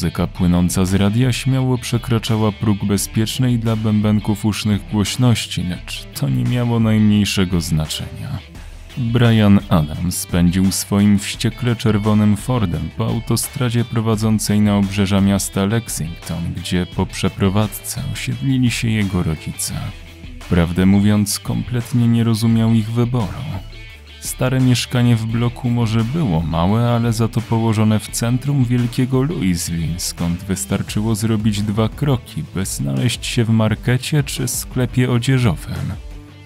Muzyka płynąca z radia śmiało przekraczała próg bezpiecznej dla bębenków usznych głośności, lecz to nie miało najmniejszego znaczenia. Brian Adams spędził swoim wściekle czerwonym Fordem po autostradzie prowadzącej na obrzeża miasta Lexington, gdzie po przeprowadzce osiedlili się jego rodzice. Prawdę mówiąc, kompletnie nie rozumiał ich wyboru. Stare mieszkanie w bloku może było małe, ale za to położone w centrum wielkiego Louisville, skąd wystarczyło zrobić dwa kroki, by znaleźć się w markecie czy sklepie odzieżowym.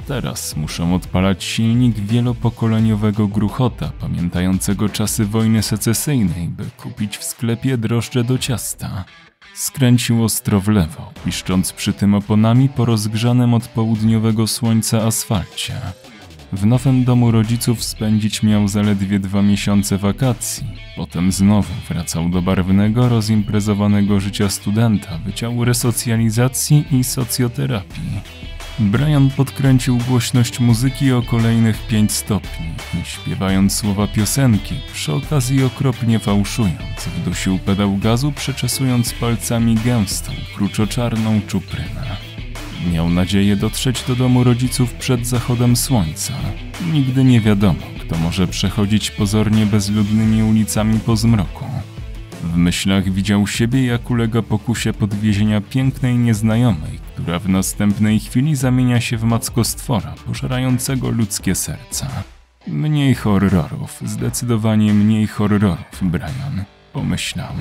Teraz muszą odpalać silnik wielopokoleniowego gruchota, pamiętającego czasy wojny secesyjnej, by kupić w sklepie drożdże do ciasta. Skręcił ostro w lewo, piszcząc przy tym oponami po rozgrzanym od południowego słońca asfalcie. W nowym domu rodziców spędzić miał zaledwie dwa miesiące wakacji. Potem znowu wracał do barwnego, rozimprezowanego życia studenta Wyciął Resocjalizacji i Socjoterapii. Brian podkręcił głośność muzyki o kolejnych 5 stopni i śpiewając słowa piosenki, przy okazji okropnie fałszując, wdusił pedał gazu, przeczesując palcami gęstą, kruczoczarną czuprynę. Miał nadzieję dotrzeć do domu rodziców przed zachodem słońca. Nigdy nie wiadomo, kto może przechodzić pozornie bezludnymi ulicami po zmroku. W myślach widział siebie, jak ulega pokusie podwiezienia pięknej nieznajomej, która w następnej chwili zamienia się w mackostwora pożerającego ludzkie serca. Mniej horrorów, zdecydowanie mniej horrorów, Brian, pomyślał.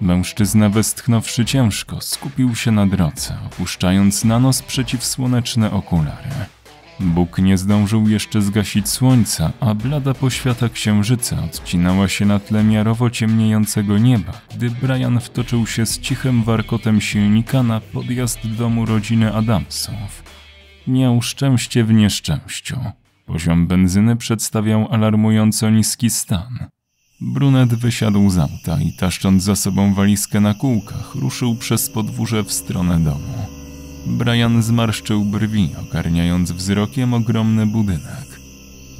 Mężczyzna westchnąwszy ciężko, skupił się na drodze, opuszczając na nos przeciwsłoneczne okulary. Bóg nie zdążył jeszcze zgasić słońca, a blada poświata księżyca odcinała się na tle miarowo ciemniejącego nieba, gdy Brian wtoczył się z cichym warkotem silnika na podjazd domu rodziny Adamsów. Miał szczęście w nieszczęściu. Poziom benzyny przedstawiał alarmująco niski stan. Brunet wysiadł z auta i taszcząc za sobą walizkę na kółkach, ruszył przez podwórze w stronę domu. Brian zmarszczył brwi, ogarniając wzrokiem ogromny budynek.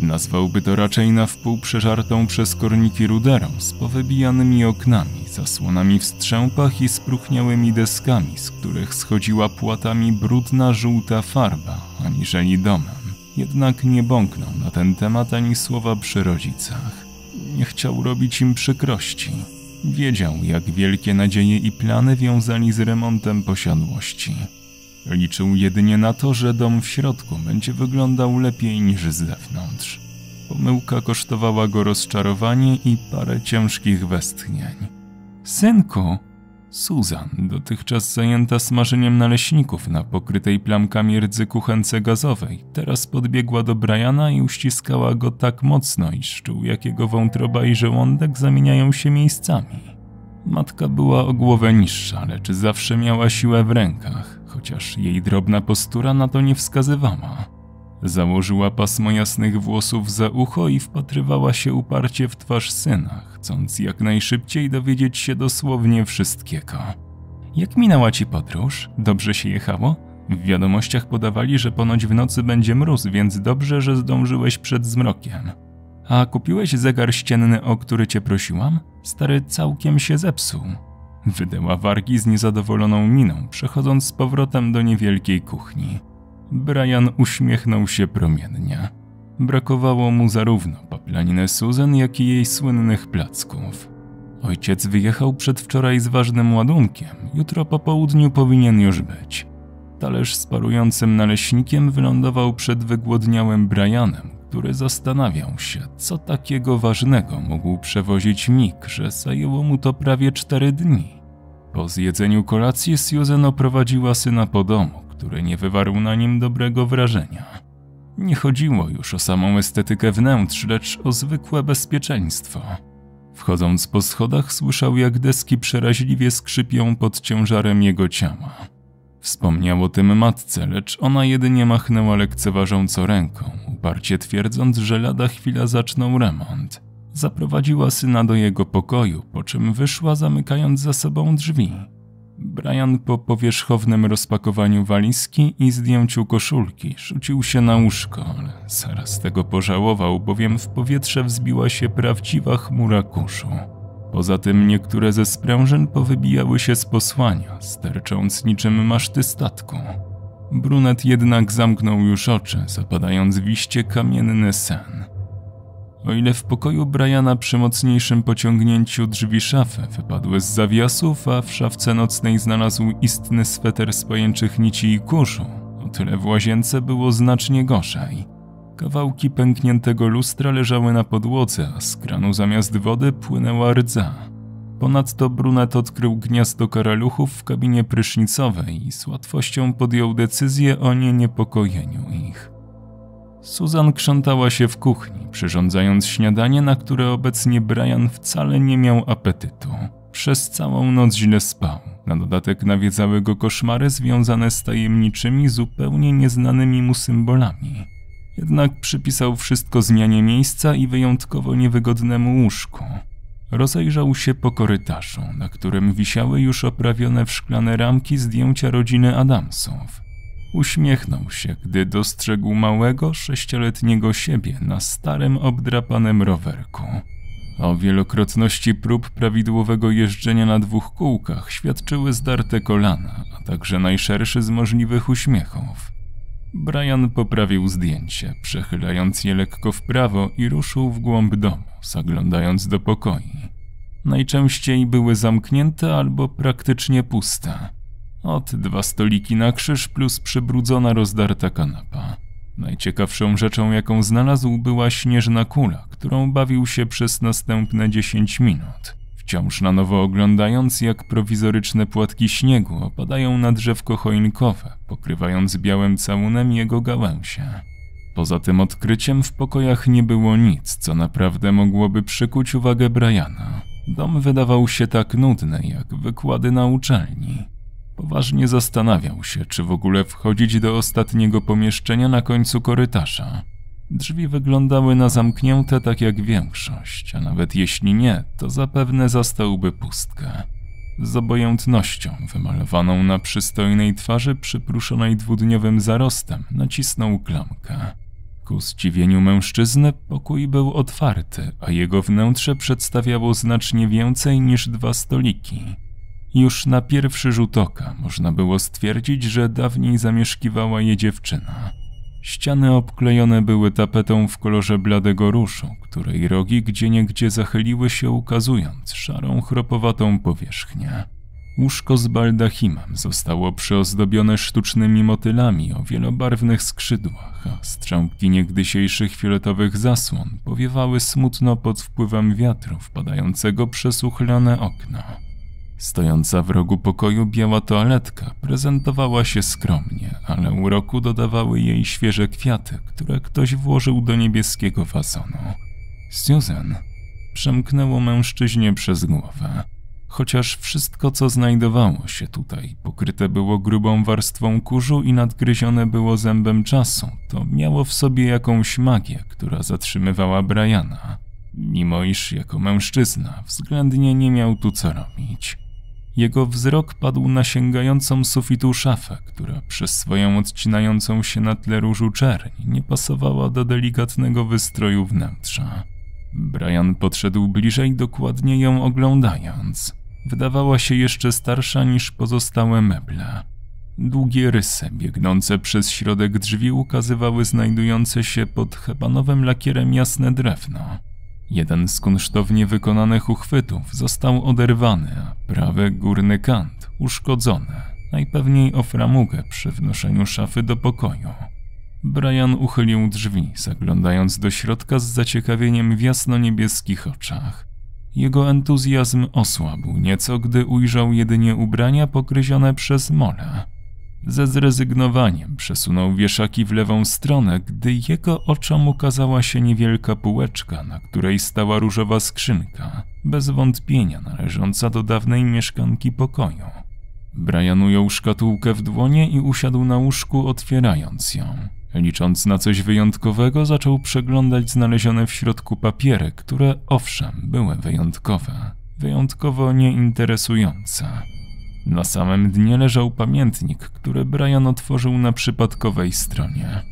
Nazwałby to raczej na wpół przeżartą przez korniki ruderą z powybijanymi oknami, zasłonami w strzępach i spruchniałymi deskami, z których schodziła płatami brudna żółta farba, aniżeli domem. Jednak nie bąknął na ten temat ani słowa przy rodzicach. Nie chciał robić im przykrości. Wiedział, jak wielkie nadzieje i plany wiązali z remontem posiadłości. Liczył jedynie na to, że dom w środku będzie wyglądał lepiej niż z zewnątrz. Pomyłka kosztowała go rozczarowanie i parę ciężkich westchnień. Synku! Susan, dotychczas zajęta smażeniem naleśników na pokrytej plamkami rdzy kuchence gazowej, teraz podbiegła do Briana i uściskała go tak mocno, iż czuł, jak jego wątroba i żołądek zamieniają się miejscami. Matka była o głowę niższa, lecz zawsze miała siłę w rękach, chociaż jej drobna postura na to nie wskazywała. Założyła pasmo jasnych włosów za ucho i wpatrywała się uparcie w twarz syna, chcąc jak najszybciej dowiedzieć się dosłownie wszystkiego. Jak minęła ci podróż? Dobrze się jechało? W wiadomościach podawali, że ponoć w nocy będzie mróz, więc dobrze, że zdążyłeś przed zmrokiem. A kupiłeś zegar ścienny, o który cię prosiłam? Stary całkiem się zepsuł. Wydęła wargi z niezadowoloną miną, przechodząc z powrotem do niewielkiej kuchni. Brian uśmiechnął się promiennie. Brakowało mu zarówno paplaniny Susan, jak i jej słynnych placków. Ojciec wyjechał przedwczoraj z ważnym ładunkiem, jutro po południu powinien już być. Talerz z parującym naleśnikiem wylądował przed wygłodniałym Brianem, który zastanawiał się, co takiego ważnego mógł przewozić Mick, że zajęło mu to prawie cztery dni. Po zjedzeniu kolacji Susan oprowadziła syna po domu, który nie wywarł na nim dobrego wrażenia. Nie chodziło już o samą estetykę wnętrz, lecz o zwykłe bezpieczeństwo. Wchodząc po schodach, słyszał, jak deski przeraźliwie skrzypią pod ciężarem jego ciała. Wspomniał o tym matce, lecz ona jedynie machnęła lekceważąco ręką, uparcie twierdząc, że lada chwila zaczną remont. Zaprowadziła syna do jego pokoju, po czym wyszła, zamykając za sobą drzwi. Brian po powierzchownym rozpakowaniu walizki i zdjęciu koszulki rzucił się na łóżko, ale zaraz tego pożałował, bowiem w powietrze wzbiła się prawdziwa chmura kurzu. Poza tym niektóre ze sprężyn powybijały się z posłania, stercząc niczym maszty statku. Brunet jednak zamknął już oczy, zapadając w iście kamienny sen. O ile w pokoju Briana przy mocniejszym pociągnięciu drzwi szafy wypadły z zawiasów, a w szafce nocnej znalazł istny sweter z pajęczych nici i kurzu, o tyle w łazience było znacznie gorzej. Kawałki pękniętego lustra leżały na podłodze, a z kranu zamiast wody płynęła rdza. Ponadto brunet odkrył gniazdo karaluchów w kabinie prysznicowej i z łatwością podjął decyzję o nieniepokojeniu ich. Susan krzątała się w kuchni, przyrządzając śniadanie, na które obecnie Brian wcale nie miał apetytu. Przez całą noc źle spał. Na dodatek nawiedzały go koszmary związane z tajemniczymi, zupełnie nieznanymi mu symbolami. Jednak przypisał wszystko zmianie miejsca i wyjątkowo niewygodnemu łóżku. Rozejrzał się po korytarzu, na którym wisiały już oprawione w szklane ramki zdjęcia rodziny Adamsów. Uśmiechnął się, gdy dostrzegł małego, sześcioletniego siebie na starym, obdrapanym rowerku. O wielokrotności prób prawidłowego jeżdżenia na dwóch kółkach świadczyły zdarte kolana, a także najszerszy z możliwych uśmiechów. Brian poprawił zdjęcie, przechylając je lekko w prawo i ruszył w głąb domu, zaglądając do pokoi. Najczęściej były zamknięte albo praktycznie puste. Od dwa stoliki na krzyż plus przybrudzona rozdarta kanapa. Najciekawszą rzeczą, jaką znalazł, była śnieżna kula, którą bawił się przez następne 10 minut. Wciąż na nowo oglądając, jak prowizoryczne płatki śniegu opadają na drzewko choinkowe, pokrywając białym całunem jego gałęzie. Poza tym odkryciem w pokojach nie było nic, co naprawdę mogłoby przykuć uwagę Briana. Dom wydawał się tak nudny, jak wykłady na uczelni. Poważnie zastanawiał się, czy w ogóle wchodzić do ostatniego pomieszczenia na końcu korytarza. Drzwi wyglądały na zamknięte tak jak większość, a nawet jeśli nie, to zapewne zastałby pustkę. Z obojętnością wymalowaną na przystojnej twarzy przypruszonej dwudniowym zarostem nacisnął klamkę. Ku zdziwieniu mężczyzny pokój był otwarty, a jego wnętrze przedstawiało znacznie więcej niż dwa stoliki. Już na pierwszy rzut oka można było stwierdzić, że dawniej zamieszkiwała je dziewczyna. Ściany obklejone były tapetą w kolorze bladego różu, której rogi gdzieniegdzie zachyliły się ukazując szarą, chropowatą powierzchnię. Łóżko z baldachimem zostało przyozdobione sztucznymi motylami o wielobarwnych skrzydłach, a strzępki niegdysiejszych fioletowych zasłon powiewały smutno pod wpływem wiatru wpadającego przez uchylone okna. Stojąca w rogu pokoju biała toaletka prezentowała się skromnie, ale uroku dodawały jej świeże kwiaty, które ktoś włożył do niebieskiego fasonu. Susan przemknęło mężczyźnie przez głowę. Chociaż wszystko, co znajdowało się tutaj, pokryte było grubą warstwą kurzu i nadgryzione było zębem czasu, to miało w sobie jakąś magię, która zatrzymywała Briana, mimo iż jako mężczyzna względnie nie miał tu co robić. Jego wzrok padł na sięgającą sufitu szafę, która przez swoją odcinającą się na tle różu czerń nie pasowała do delikatnego wystroju wnętrza. Brian podszedł bliżej, dokładnie ją oglądając. Wydawała się jeszcze starsza niż pozostałe meble. Długie rysy biegnące przez środek drzwi ukazywały znajdujące się pod hebanowym lakierem jasne drewno. Jeden z kunsztownie wykonanych uchwytów został oderwany, a prawy górny kant uszkodzony, najpewniej o framugę przy wnoszeniu szafy do pokoju. Brian uchylił drzwi, zaglądając do środka z zaciekawieniem w jasno-niebieskich oczach. Jego entuzjazm osłabł nieco, gdy ujrzał jedynie ubrania pokryzione przez mole. Ze zrezygnowaniem przesunął wieszaki w lewą stronę, gdy jego oczom ukazała się niewielka półeczka, na której stała różowa skrzynka, bez wątpienia należąca do dawnej mieszkanki pokoju. Brian ujął szkatułkę w dłonie i usiadł na łóżku, otwierając ją. Licząc na coś wyjątkowego, zaczął przeglądać znalezione w środku papiery, które owszem były wyjątkowe, wyjątkowo nieinteresujące. Na samym dnie leżał pamiętnik, który Brian otworzył na przypadkowej stronie.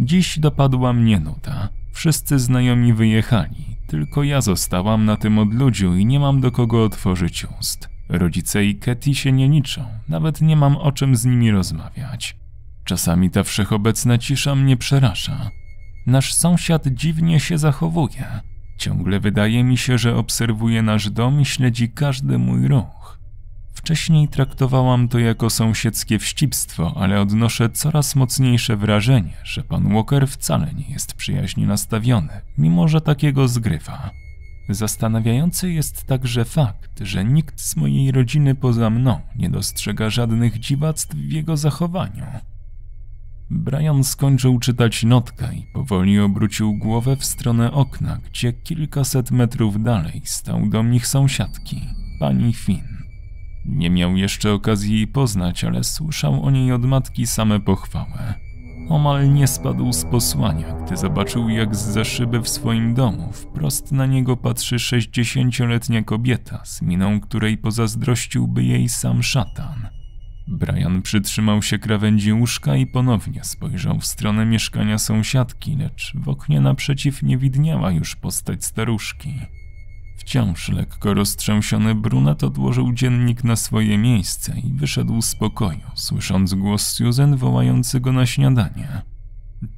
Dziś dopadła mnie nuta. Wszyscy znajomi wyjechali. Tylko ja zostałam na tym odludziu i nie mam do kogo otworzyć ust. Rodzice i Katy się nie liczą, nawet nie mam o czym z nimi rozmawiać. Czasami ta wszechobecna cisza mnie przeraża. Nasz sąsiad dziwnie się zachowuje. Ciągle wydaje mi się, że obserwuje nasz dom i śledzi każdy mój ruch. Wcześniej traktowałam to jako sąsiedzkie wścibstwo, ale odnoszę coraz mocniejsze wrażenie, że pan Walker wcale nie jest przyjaźnie nastawiony, mimo że takiego zgrywa. Zastanawiający jest także fakt, że nikt z mojej rodziny poza mną nie dostrzega żadnych dziwactw w jego zachowaniu. Brian skończył czytać notkę i powoli obrócił głowę w stronę okna, gdzie kilkaset metrów dalej stał dom ich sąsiadki, pani Finn. Nie miał jeszcze okazji jej poznać, ale słyszał o niej od matki same pochwały. Omal nie spadł z posłania, gdy zobaczył, jak z szyby w swoim domu wprost na niego patrzy sześćdziesięcioletnia kobieta, z miną której pozazdrościłby jej sam szatan. Brian przytrzymał się krawędzi łóżka i ponownie spojrzał w stronę mieszkania sąsiadki, lecz w oknie naprzeciw nie widniała już postać staruszki. Wciąż lekko roztrzęsiony brunet odłożył dziennik na swoje miejsce i wyszedł z pokoju, słysząc głos Susan wołający go na śniadanie.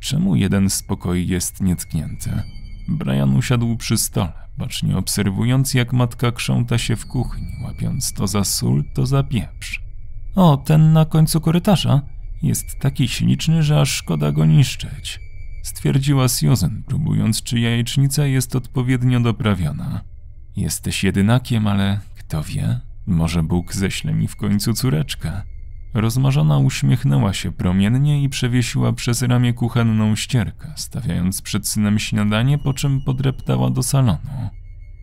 Czemu jeden z pokoi jest nietknięty? Brian usiadł przy stole, bacznie obserwując jak matka krząta się w kuchni, łapiąc to za sól, to za pieprz. O, ten na końcu korytarza jest taki śliczny, że aż szkoda go niszczyć, stwierdziła Susan, próbując, czy jajecznica jest odpowiednio doprawiona. Jesteś jedynakiem, ale kto wie, może Bóg ześle mi w końcu córeczkę. Rozmarzona uśmiechnęła się promiennie i przewiesiła przez ramię kuchenną ścierkę, stawiając przed synem śniadanie, po czym podreptała do salonu.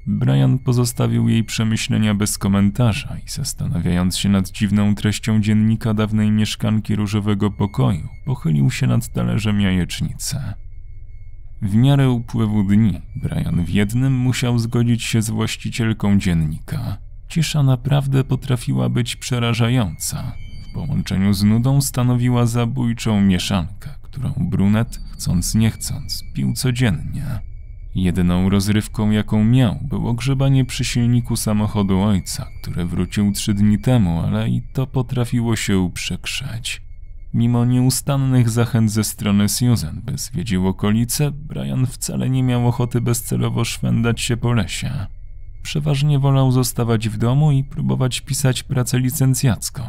Brian pozostawił jej przemyślenia bez komentarza i zastanawiając się nad dziwną treścią dziennika dawnej mieszkanki różowego pokoju, pochylił się nad talerzem jajecznicy. W miarę upływu dni Brian w jednym musiał zgodzić się z właścicielką dziennika. Cisza naprawdę potrafiła być przerażająca. W połączeniu z nudą stanowiła zabójczą mieszankę, którą brunet, chcąc nie chcąc, pił codziennie. Jedyną rozrywką, jaką miał, było grzebanie przy silniku samochodu ojca, które wrócił trzy dni temu, ale i to potrafiło się uprzekrzeć. Mimo nieustannych zachęt ze strony Susan, by zwiedził okolice, Brian wcale nie miał ochoty bezcelowo szwendać się po lesie. Przeważnie wolał zostawać w domu i próbować pisać pracę licencjacką.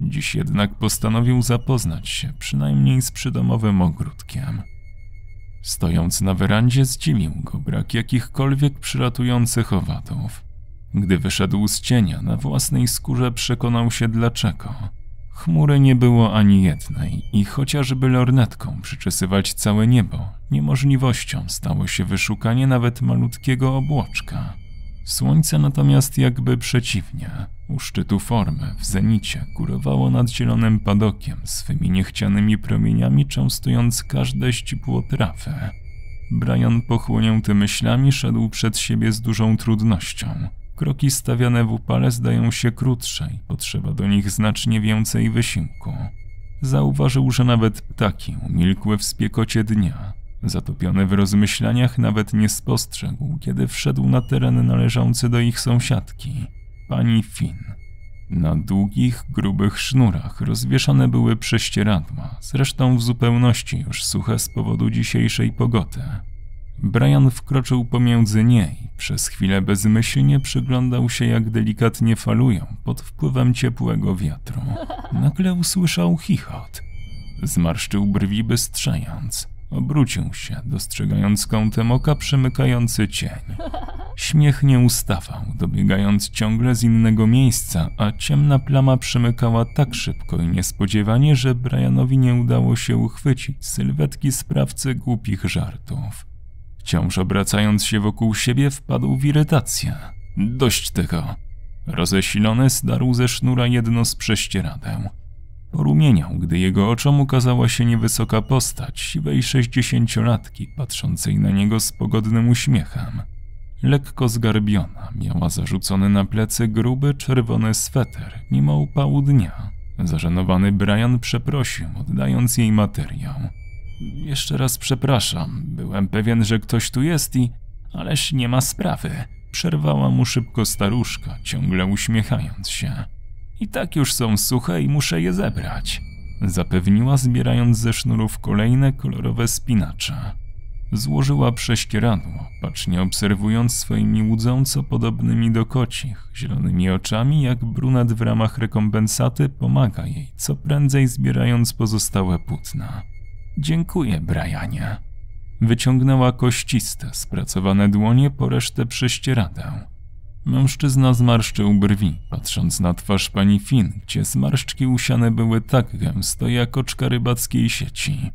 Dziś jednak postanowił zapoznać się przynajmniej z przydomowym ogródkiem. Stojąc na werandzie zdziwił go brak jakichkolwiek przylatujących owadów. Gdy wyszedł z cienia, na własnej skórze przekonał się dlaczego – Chmury nie było ani jednej i chociażby lornetką przyczesywać całe niebo, niemożliwością stało się wyszukanie nawet malutkiego obłoczka. Słońce natomiast jakby przeciwnie, u szczytu formy, w zenicie, górowało nad zielonym padokiem swymi niechcianymi promieniami, częstując każde ścipło trafy. Brian pochłonięty myślami szedł przed siebie z dużą trudnością – Kroki stawiane w upale zdają się krótsze i potrzeba do nich znacznie więcej wysiłku. Zauważył, że nawet ptaki umilkły w spiekocie dnia. Zatopiony w rozmyślaniach nawet nie spostrzegł, kiedy wszedł na teren należący do ich sąsiadki, pani Finn. Na długich, grubych sznurach rozwieszane były prześcieradła, zresztą w zupełności już suche z powodu dzisiejszej pogody. Brian wkroczył pomiędzy niej, przez chwilę bezmyślnie przyglądał się, jak delikatnie falują pod wpływem ciepłego wiatru. Nagle usłyszał chichot. Zmarszczył brwi bystrzając. Obrócił się, dostrzegając kątem oka przemykający cień. Śmiech nie ustawał, dobiegając ciągle z innego miejsca, a ciemna plama przemykała tak szybko i niespodziewanie, że Brianowi nie udało się uchwycić sylwetki sprawcy głupich żartów. Wciąż obracając się wokół siebie, wpadł w irytację. Dość tego. Rozesilony zdarł ze sznura jedno z prześcieradeł. Porumieniał, gdy jego oczom ukazała się niewysoka postać siwej sześćdziesięciolatki, patrzącej na niego z pogodnym uśmiechem. Lekko zgarbiona, miała zarzucony na plecy gruby, czerwony sweter, mimo upału dnia. Zażenowany Brian przeprosił, oddając jej materiał. Jeszcze raz przepraszam. Byłem pewien, że ktoś tu jest i. Ależ nie ma sprawy, przerwała mu szybko staruszka, ciągle uśmiechając się. I tak już są suche i muszę je zebrać, zapewniła, zbierając ze sznurów kolejne kolorowe spinacze. Złożyła prześcieradło, bacznie obserwując swoimi łudząco podobnymi do kocich, zielonymi oczami, jak brunet w ramach rekompensaty pomaga jej, co prędzej zbierając pozostałe płótna. Dziękuję, Brianie. Wyciągnęła kościste, spracowane dłonie po resztę prześcieradeł. Mężczyzna zmarszczył brwi, patrząc na twarz pani Finn, gdzie zmarszczki usiane były tak gęsto jak oczka rybackiej sieci.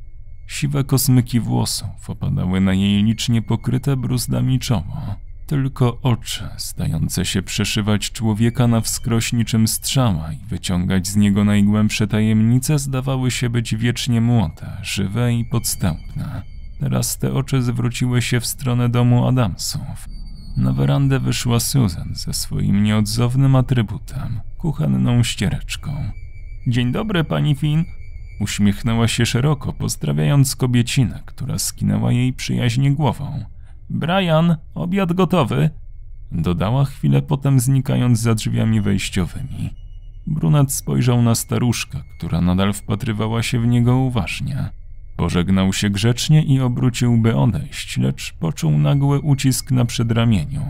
Siwe kosmyki włosów opadały na jej licznie pokryte bruzdami czoło. Tylko oczy, stające się przeszywać człowieka na wskroś niczym strzała i wyciągać z niego najgłębsze tajemnice, zdawały się być wiecznie młode, żywe i podstępne. Teraz te oczy zwróciły się w stronę domu Adamsów. Na werandę wyszła Susan ze swoim nieodzownym atrybutem kuchenną ściereczką. Dzień dobry, pani Finn. Uśmiechnęła się szeroko, pozdrawiając kobiecinę, która skinęła jej przyjaźnie głową. Brian, obiad gotowy. Dodała chwilę potem, znikając za drzwiami wejściowymi. Brunet spojrzał na staruszkę, która nadal wpatrywała się w niego uważnie. Pożegnał się grzecznie i obrócił, by odejść, lecz poczuł nagły ucisk na przedramieniu.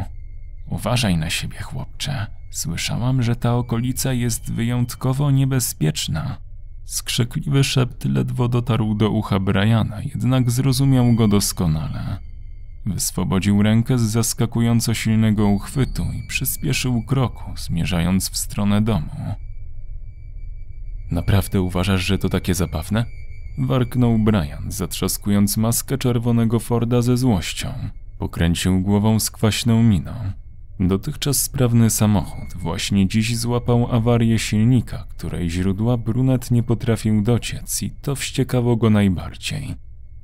Uważaj na siebie, chłopcze. Słyszałam, że ta okolica jest wyjątkowo niebezpieczna. Skrzekliwy szept ledwo dotarł do ucha Briana, jednak zrozumiał go doskonale. Wyswobodził rękę z zaskakująco silnego uchwytu i przyspieszył kroku, zmierzając w stronę domu. Naprawdę uważasz, że to takie zabawne? Warknął Brian, zatrzaskując maskę czerwonego Forda ze złością. Pokręcił głową z kwaśną miną. Dotychczas sprawny samochód właśnie dziś złapał awarię silnika, której źródła brunet nie potrafił dociec i to wściekało go najbardziej.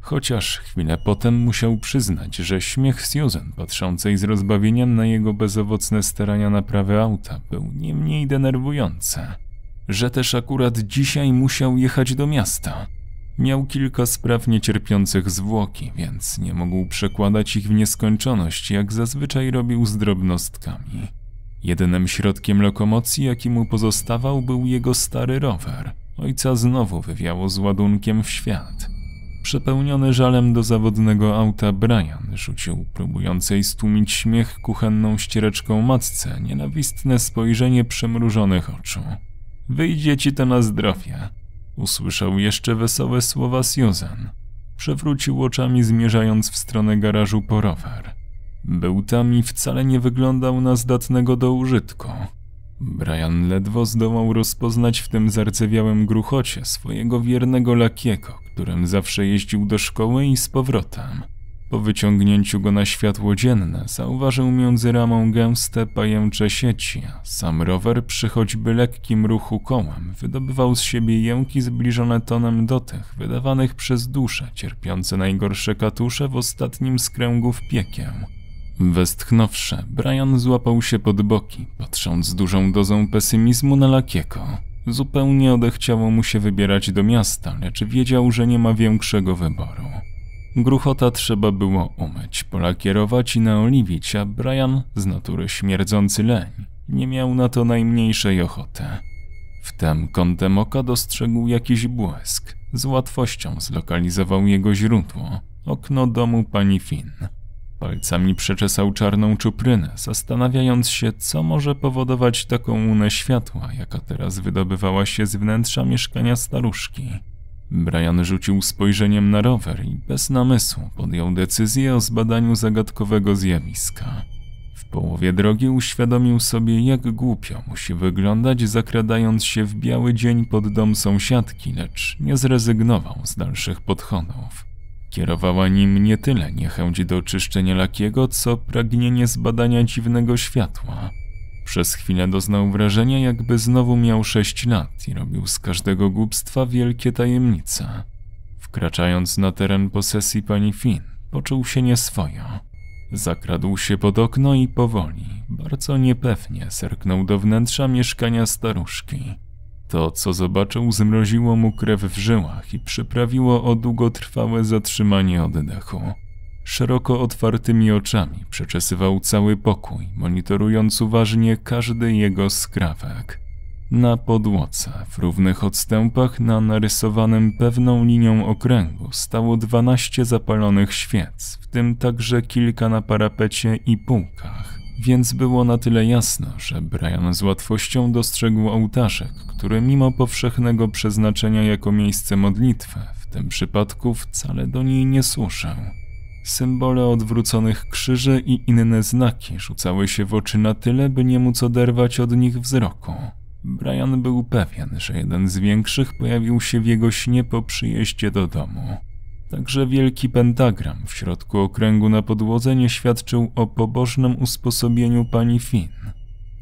Chociaż chwilę potem musiał przyznać, że śmiech Susan patrzącej z rozbawieniem na jego bezowocne starania naprawy auta był nie mniej denerwujący. Że też akurat dzisiaj musiał jechać do miasta. Miał kilka spraw niecierpiących zwłoki, więc nie mógł przekładać ich w nieskończoność, jak zazwyczaj robił z drobnostkami. Jedynym środkiem lokomocji, jaki mu pozostawał, był jego stary rower. Ojca znowu wywiało z ładunkiem w świat. Przepełniony żalem do zawodnego auta, Brian rzucił próbującej stłumić śmiech kuchenną ściereczką matce nienawistne spojrzenie przemrużonych oczu. Wyjdzie ci to na zdrowie. Usłyszał jeszcze wesołe słowa Susan. Przewrócił oczami, zmierzając w stronę garażu po rower. Był tam i wcale nie wyglądał na zdatnego do użytku. Brian ledwo zdołał rozpoznać w tym zardzewiałym gruchocie swojego wiernego lakiego, którym zawsze jeździł do szkoły i z powrotem. Po wyciągnięciu go na światło dzienne zauważył między ramą gęste pajęcze sieci, sam rower przy choćby lekkim ruchu kołem wydobywał z siebie jęki zbliżone tonem do tych wydawanych przez dusze cierpiące najgorsze katusze w ostatnim z kręgów piekieł. Westchnąwszy, Brian złapał się pod boki, patrząc z dużą dozą pesymizmu na Lakiego. Zupełnie odechciało mu się wybierać do miasta, lecz wiedział, że nie ma większego wyboru. Gruchota trzeba było umyć, polakierować i naoliwić, a Brian, z natury śmierdzący leń, nie miał na to najmniejszej ochoty. Wtem kątem oka dostrzegł jakiś błysk. Z łatwością zlokalizował jego źródło okno domu pani Finn. Palcami przeczesał czarną czuprynę, zastanawiając się, co może powodować taką unę światła, jaka teraz wydobywała się z wnętrza mieszkania staruszki. Brian rzucił spojrzeniem na rower i bez namysłu podjął decyzję o zbadaniu zagadkowego zjawiska. W połowie drogi uświadomił sobie, jak głupio musi wyglądać, zakradając się w biały dzień pod dom sąsiadki, lecz nie zrezygnował z dalszych podchodów. Kierowała nim nie tyle niechęć do czyszczenia lakiego, co pragnienie zbadania dziwnego światła. Przez chwilę doznał wrażenia, jakby znowu miał sześć lat i robił z każdego głupstwa wielkie tajemnice. Wkraczając na teren posesji pani Finn, poczuł się nieswojo. Zakradł się pod okno i powoli, bardzo niepewnie zerknął do wnętrza mieszkania staruszki. To, co zobaczył, zmroziło mu krew w żyłach i przyprawiło o długotrwałe zatrzymanie oddechu. Szeroko otwartymi oczami przeczesywał cały pokój, monitorując uważnie każdy jego skrawek. Na podłodze, w równych odstępach na narysowanym pewną linią okręgu stało dwanaście zapalonych świec, w tym także kilka na parapecie i półkach. Więc było na tyle jasno, że Brian z łatwością dostrzegł ołtarzek, który mimo powszechnego przeznaczenia jako miejsce modlitwy, w tym przypadku wcale do niej nie służył. Symbole odwróconych krzyży i inne znaki rzucały się w oczy na tyle, by nie móc oderwać od nich wzroku. Brian był pewien, że jeden z większych pojawił się w jego śnie po przyjeździe do domu. Także wielki pentagram w środku okręgu na podłodze nie świadczył o pobożnym usposobieniu pani Finn.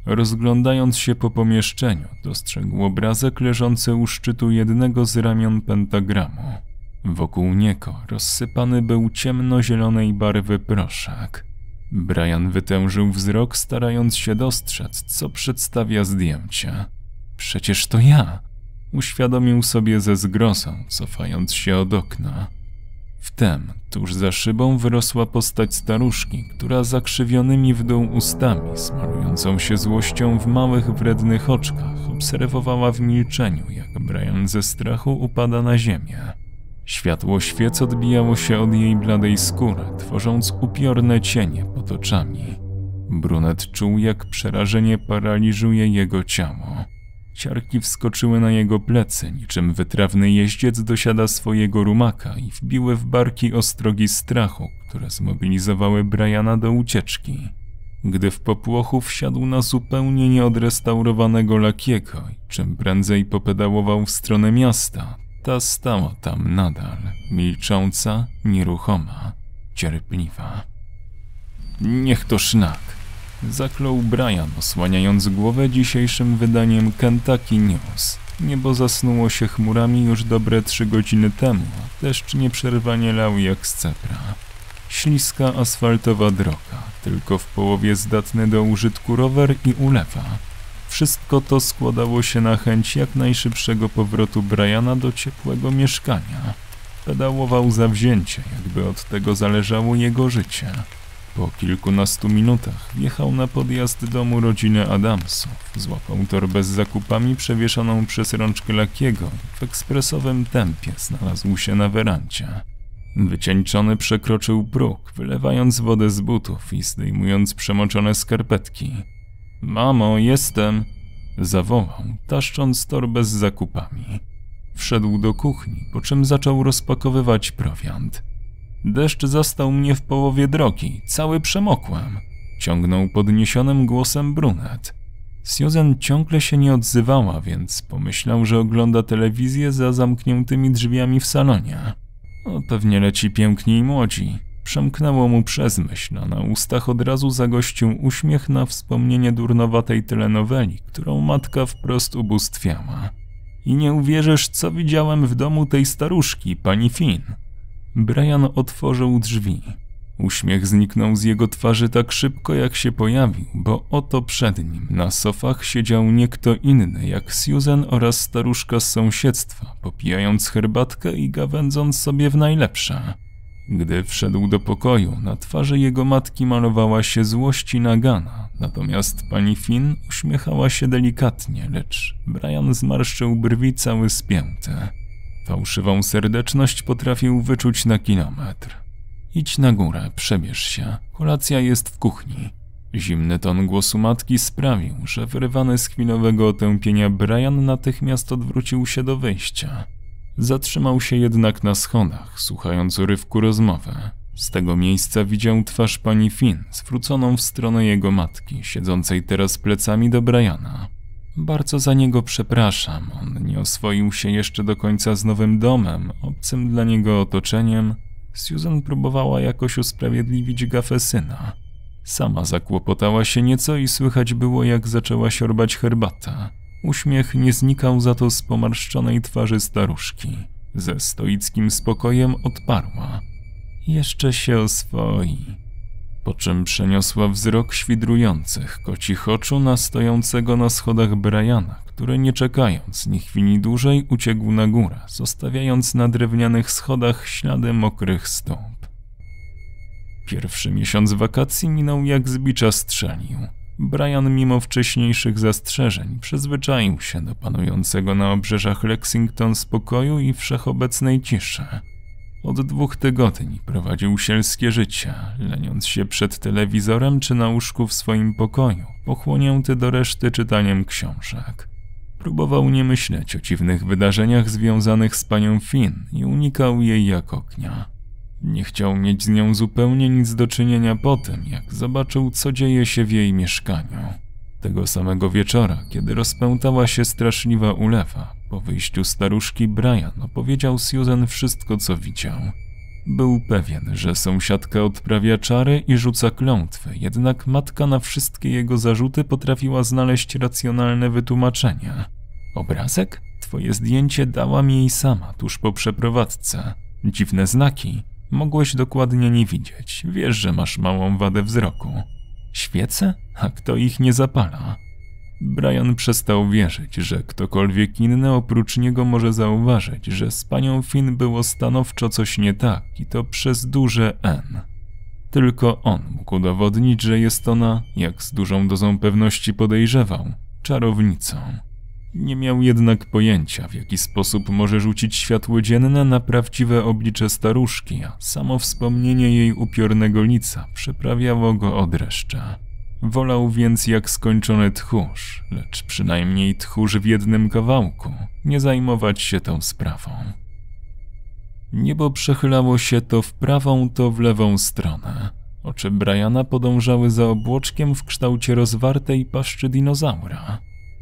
Rozglądając się po pomieszczeniu, dostrzegł obrazek leżący u szczytu jednego z ramion pentagramu. Wokół niego rozsypany był ciemnozielonej barwy proszek. Brian wytężył wzrok, starając się dostrzec, co przedstawia zdjęcie. Przecież to ja! Uświadomił sobie ze zgrozą, cofając się od okna. Wtem, tuż za szybą, wyrosła postać staruszki, która zakrzywionymi w dół ustami, smarującą się złością w małych, wrednych oczkach, obserwowała w milczeniu, jak Brian ze strachu upada na ziemię. Światło świec odbijało się od jej bladej skóry, tworząc upiorne cienie pod oczami. Brunet czuł, jak przerażenie paraliżuje jego ciało. Ciarki wskoczyły na jego plecy, niczym wytrawny jeździec dosiada swojego rumaka i wbiły w barki ostrogi strachu, które zmobilizowały Briana do ucieczki. Gdy w popłochu wsiadł na zupełnie nieodrestaurowanego lakiego i czym prędzej popedałował w stronę miasta, ta stała tam nadal, milcząca, nieruchoma, cierpliwa. Niech to sznak, zaklął Brian, osłaniając głowę dzisiejszym wydaniem Kentucky News. Niebo zasnuło się chmurami już dobre trzy godziny temu, a deszcz nieprzerwanie lał jak z cepra. Śliska asfaltowa droga, tylko w połowie zdatny do użytku rower i ulewa. Wszystko to składało się na chęć jak najszybszego powrotu Briana do ciepłego mieszkania. Pedałował zawzięcie, jakby od tego zależało jego życie. Po kilkunastu minutach wjechał na podjazd domu rodziny Adamsów. Złapał torbę z zakupami przewieszoną przez rączkę Lakiego w ekspresowym tempie znalazł się na werancie. Wycieńczony przekroczył próg, wylewając wodę z butów i zdejmując przemoczone skarpetki. Mamo, jestem! Zawołał, taszcząc torbę z zakupami. Wszedł do kuchni, po czym zaczął rozpakowywać prowiant. Deszcz zastał mnie w połowie drogi, cały przemokłem. Ciągnął podniesionym głosem brunet. Susan ciągle się nie odzywała, więc pomyślał, że ogląda telewizję za zamkniętymi drzwiami w salonie. O, pewnie leci piękni i młodzi. Przemknęło mu przez myśl, a na ustach od razu zagościł uśmiech na wspomnienie durnowatej telenoweli, którą matka wprost ubóstwiała. I nie uwierzysz, co widziałem w domu tej staruszki, pani Finn. Brian otworzył drzwi. Uśmiech zniknął z jego twarzy tak szybko, jak się pojawił, bo oto przed nim na sofach siedział nie kto inny jak Susan oraz staruszka z sąsiedztwa, popijając herbatkę i gawędząc sobie w najlepsze. Gdy wszedł do pokoju, na twarzy jego matki malowała się złość i nagana, natomiast pani Finn uśmiechała się delikatnie, lecz Brian zmarszczył brwi cały spięty. Fałszywą serdeczność potrafił wyczuć na kilometr. Idź na górę, przebierz się. Kolacja jest w kuchni. Zimny ton głosu matki sprawił, że wyrywany z chwilowego otępienia Brian natychmiast odwrócił się do wyjścia. Zatrzymał się jednak na schodach, słuchając urywku rozmowy. Z tego miejsca widział twarz pani Finn, zwróconą w stronę jego matki, siedzącej teraz plecami do Briana. Bardzo za niego przepraszam, on nie oswoił się jeszcze do końca z nowym domem, obcym dla niego otoczeniem. Susan próbowała jakoś usprawiedliwić gafę syna. Sama zakłopotała się nieco i słychać było, jak zaczęła siorbać herbata. Uśmiech nie znikał za to z pomarszczonej twarzy staruszki. Ze stoickim spokojem odparła. Jeszcze się oswoi. Po czym przeniosła wzrok świdrujących kocich oczu na stojącego na schodach Briana, który nie czekając ni chwili dłużej uciekł na górę, zostawiając na drewnianych schodach ślady mokrych stóp. Pierwszy miesiąc wakacji minął jak z bicza strzelił. Brian mimo wcześniejszych zastrzeżeń przyzwyczaił się do panującego na obrzeżach Lexington spokoju i wszechobecnej ciszy. Od dwóch tygodni prowadził sielskie życie, leniąc się przed telewizorem czy na łóżku w swoim pokoju, pochłonięty do reszty czytaniem książek. Próbował nie myśleć o dziwnych wydarzeniach związanych z panią Finn i unikał jej jak ognia. Nie chciał mieć z nią zupełnie nic do czynienia po tym, jak zobaczył, co dzieje się w jej mieszkaniu. Tego samego wieczora, kiedy rozpętała się straszliwa ulewa, po wyjściu staruszki Brian opowiedział Susan wszystko, co widział. Był pewien, że sąsiadka odprawia czary i rzuca klątwy, jednak matka na wszystkie jego zarzuty potrafiła znaleźć racjonalne wytłumaczenie. Obrazek? Twoje zdjęcie dała mi jej sama tuż po przeprowadzce. Dziwne znaki. Mogłeś dokładnie nie widzieć. Wiesz, że masz małą wadę wzroku. Świece? A kto ich nie zapala? Brian przestał wierzyć, że ktokolwiek inny oprócz niego może zauważyć, że z panią Finn było stanowczo coś nie tak i to przez duże N. Tylko on mógł udowodnić, że jest ona, jak z dużą dozą pewności podejrzewał, czarownicą. Nie miał jednak pojęcia, w jaki sposób może rzucić światło dzienne na prawdziwe oblicze staruszki, a samo wspomnienie jej upiornego lica przyprawiało go od dreszcze. Wolał więc jak skończony tchórz, lecz przynajmniej tchórz w jednym kawałku, nie zajmować się tą sprawą. Niebo przechylało się to w prawą, to w lewą stronę. Oczy Briana podążały za obłoczkiem w kształcie rozwartej paszczy dinozaura.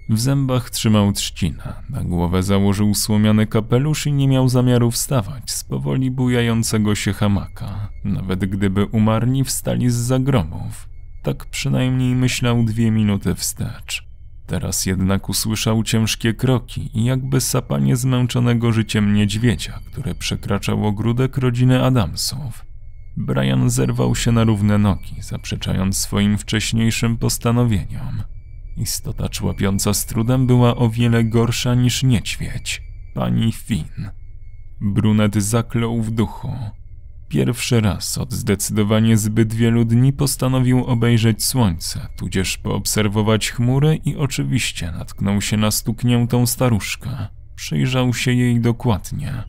W zębach trzymał trzcinę, na głowę założył słomiany kapelusz i nie miał zamiaru wstawać z powoli bujającego się hamaka, nawet gdyby umarni wstali z zagromów. Tak przynajmniej myślał dwie minuty wstecz. Teraz jednak usłyszał ciężkie kroki i jakby sapanie zmęczonego życiem niedźwiedzia, które przekraczał ogródek rodziny Adamsów. Brian zerwał się na równe nogi, zaprzeczając swoim wcześniejszym postanowieniom. Istota człapiąca z trudem była o wiele gorsza niż niedźwiedź. Pani Finn. Brunet zaklął w duchu. Pierwszy raz od zdecydowanie zbyt wielu dni postanowił obejrzeć słońce, tudzież poobserwować chmury i oczywiście natknął się na stukniętą staruszkę. Przyjrzał się jej dokładnie.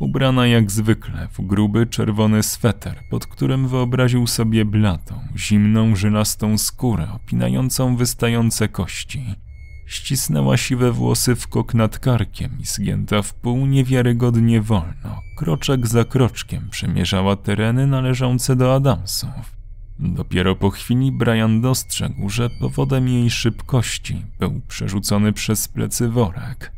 Ubrana jak zwykle w gruby czerwony sweter, pod którym wyobraził sobie blatą, zimną, żylastą skórę opinającą wystające kości. Ścisnęła siwe włosy w kok nad karkiem i zgięta w pół niewiarygodnie wolno, kroczek za kroczkiem przemierzała tereny należące do Adamsów. Dopiero po chwili Brian dostrzegł, że powodem jej szybkości był przerzucony przez plecy worek.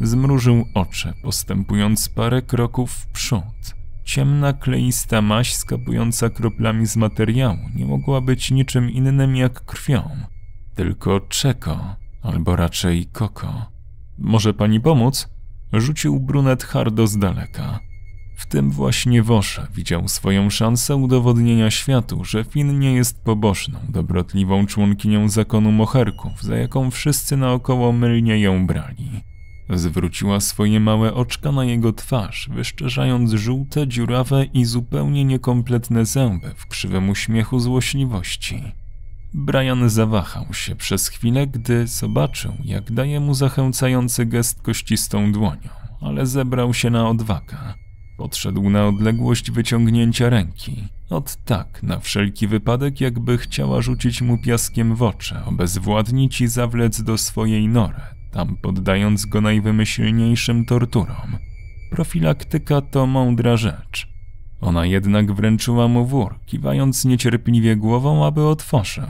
Zmrużył oczy, postępując parę kroków w przód. Ciemna, kleista maść skapująca kroplami z materiału nie mogła być niczym innym jak krwią. Tylko czeko, albo raczej koko. Może pani pomóc? Rzucił brunet hardo z daleka. W tym właśnie Wosza widział swoją szansę udowodnienia światu, że Finn nie jest pobożną, dobrotliwą członkinią zakonu moherków, za jaką wszyscy naokoło mylnie ją brali. Zwróciła swoje małe oczka na jego twarz, wyszczerzając żółte, dziurawe i zupełnie niekompletne zęby w krzywym uśmiechu złośliwości. Brian zawahał się przez chwilę, gdy zobaczył, jak daje mu zachęcający gest kościstą dłonią, ale zebrał się na odwagę. Podszedł na odległość wyciągnięcia ręki. Od tak, na wszelki wypadek, jakby chciała rzucić mu piaskiem w oczy, obezwładnić i zawlec do swojej nory, tam poddając go najwymyślniejszym torturom. Profilaktyka to mądra rzecz. Ona jednak wręczyła mu wór, kiwając niecierpliwie głową, aby otworzył.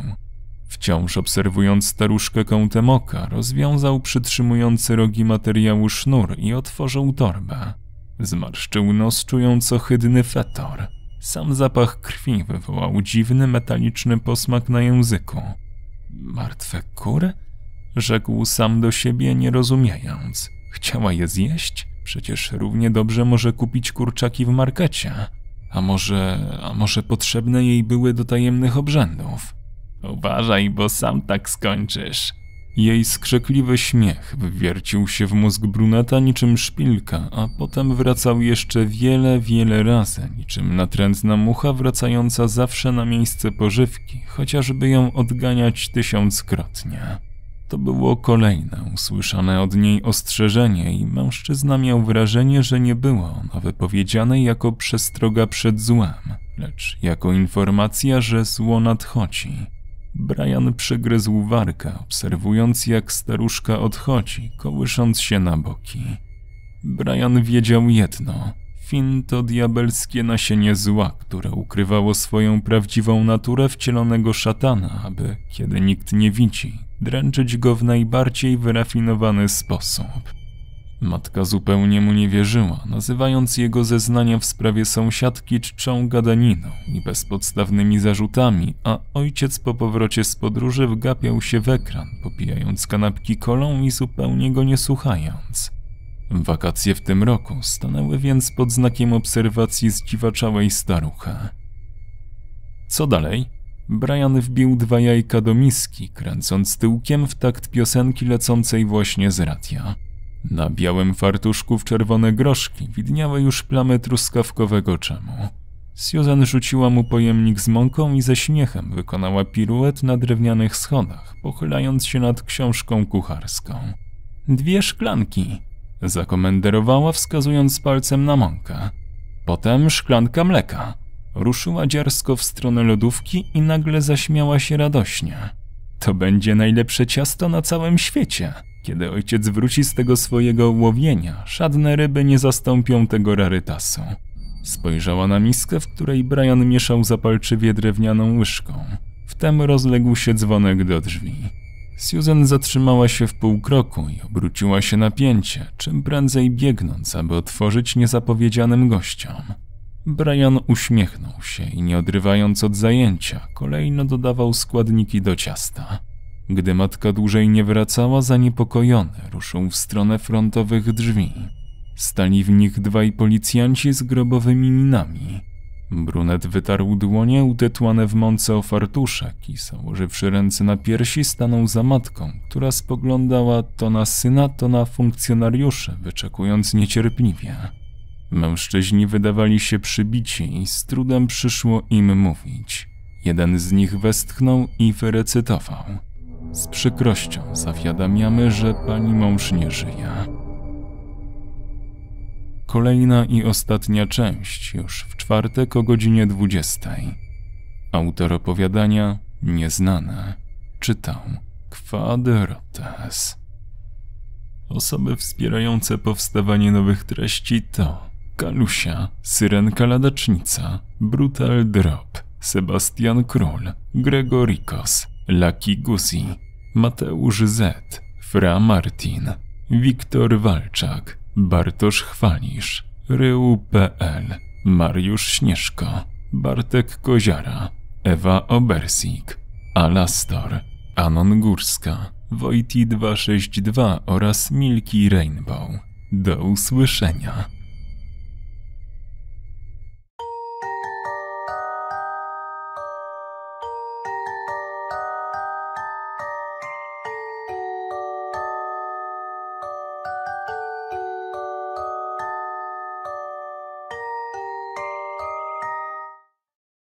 Wciąż obserwując staruszkę kątem oka, rozwiązał przytrzymujący rogi materiału sznur i otworzył torbę. Zmarszczył nos, czując ohydny fetor. Sam zapach krwi wywołał dziwny, metaliczny posmak na języku. Martwe kury? Rzekł sam do siebie, nie rozumiejąc. Chciała je zjeść? Przecież równie dobrze może kupić kurczaki w markecie. A może, a może potrzebne jej były do tajemnych obrzędów? Uważaj, bo sam tak skończysz. Jej skrzekliwy śmiech wywiercił się w mózg bruneta niczym szpilka, a potem wracał jeszcze wiele, wiele razy, niczym natrętna mucha wracająca zawsze na miejsce pożywki, chociażby ją odganiać tysiąckrotnie. To było kolejne usłyszane od niej ostrzeżenie i mężczyzna miał wrażenie, że nie było ono wypowiedziane jako przestroga przed złem, lecz jako informacja, że zło nadchodzi. Brian przygryzł warkę, obserwując jak staruszka odchodzi, kołysząc się na boki. Brian wiedział jedno. Fin to diabelskie nasienie zła, które ukrywało swoją prawdziwą naturę wcielonego szatana, aby, kiedy nikt nie widzi, dręczyć go w najbardziej wyrafinowany sposób. Matka zupełnie mu nie wierzyła, nazywając jego zeznania w sprawie sąsiadki czczą gadaniną i bezpodstawnymi zarzutami, a ojciec po powrocie z podróży wgapiał się w ekran, popijając kanapki kolą i zupełnie go nie słuchając. Wakacje w tym roku stanęły więc pod znakiem obserwacji zdziwaczałej staruchy. Co dalej? Brian wbił dwa jajka do miski, kręcąc tyłkiem w takt piosenki lecącej właśnie z radia. Na białym fartuszku w czerwone groszki widniały już plamy truskawkowego czemu. Susan rzuciła mu pojemnik z mąką i ze śmiechem wykonała piruet na drewnianych schodach, pochylając się nad książką kucharską. Dwie szklanki, zakomenderowała wskazując palcem na mąkę. Potem szklanka mleka. Ruszyła dziarsko w stronę lodówki i nagle zaśmiała się radośnie. To będzie najlepsze ciasto na całym świecie. Kiedy ojciec wróci z tego swojego łowienia, żadne ryby nie zastąpią tego rarytasu. Spojrzała na miskę, w której Brian mieszał zapalczywie drewnianą łyżką. Wtem rozległ się dzwonek do drzwi. Susan zatrzymała się w pół kroku i obróciła się na pięcie, czym prędzej biegnąc, aby otworzyć niezapowiedzianym gościom. Brian uśmiechnął się i nie odrywając od zajęcia, kolejno dodawał składniki do ciasta. Gdy matka dłużej nie wracała, zaniepokojony ruszył w stronę frontowych drzwi. Stali w nich dwaj policjanci z grobowymi minami. Brunet wytarł dłonie utytłane w mące o fartuszek i założywszy ręce na piersi stanął za matką, która spoglądała to na syna, to na funkcjonariuszy, wyczekując niecierpliwie. Mężczyźni wydawali się przybici i z trudem przyszło im mówić. Jeden z nich westchnął i wyrecytował – z przykrością zawiadamiamy, że pani mąż nie żyje. Kolejna i ostatnia część już w czwartek o godzinie 20. Autor opowiadania nieznane. Czytał Quadrotes. Osoby wspierające powstawanie nowych treści to Kalusia, Syrenka Ladacznica, Brutal Drop, Sebastian Król, Gregorikos, Lucky Guzi, Mateusz Z., Fra Martin, Wiktor Walczak, Bartosz Chwalisz, Rył.pl, Mariusz Śnieżko, Bartek Koziara, Ewa Obersik, Alastor, Anon Górska, Wojti 262 oraz Milki Rainbow. Do usłyszenia.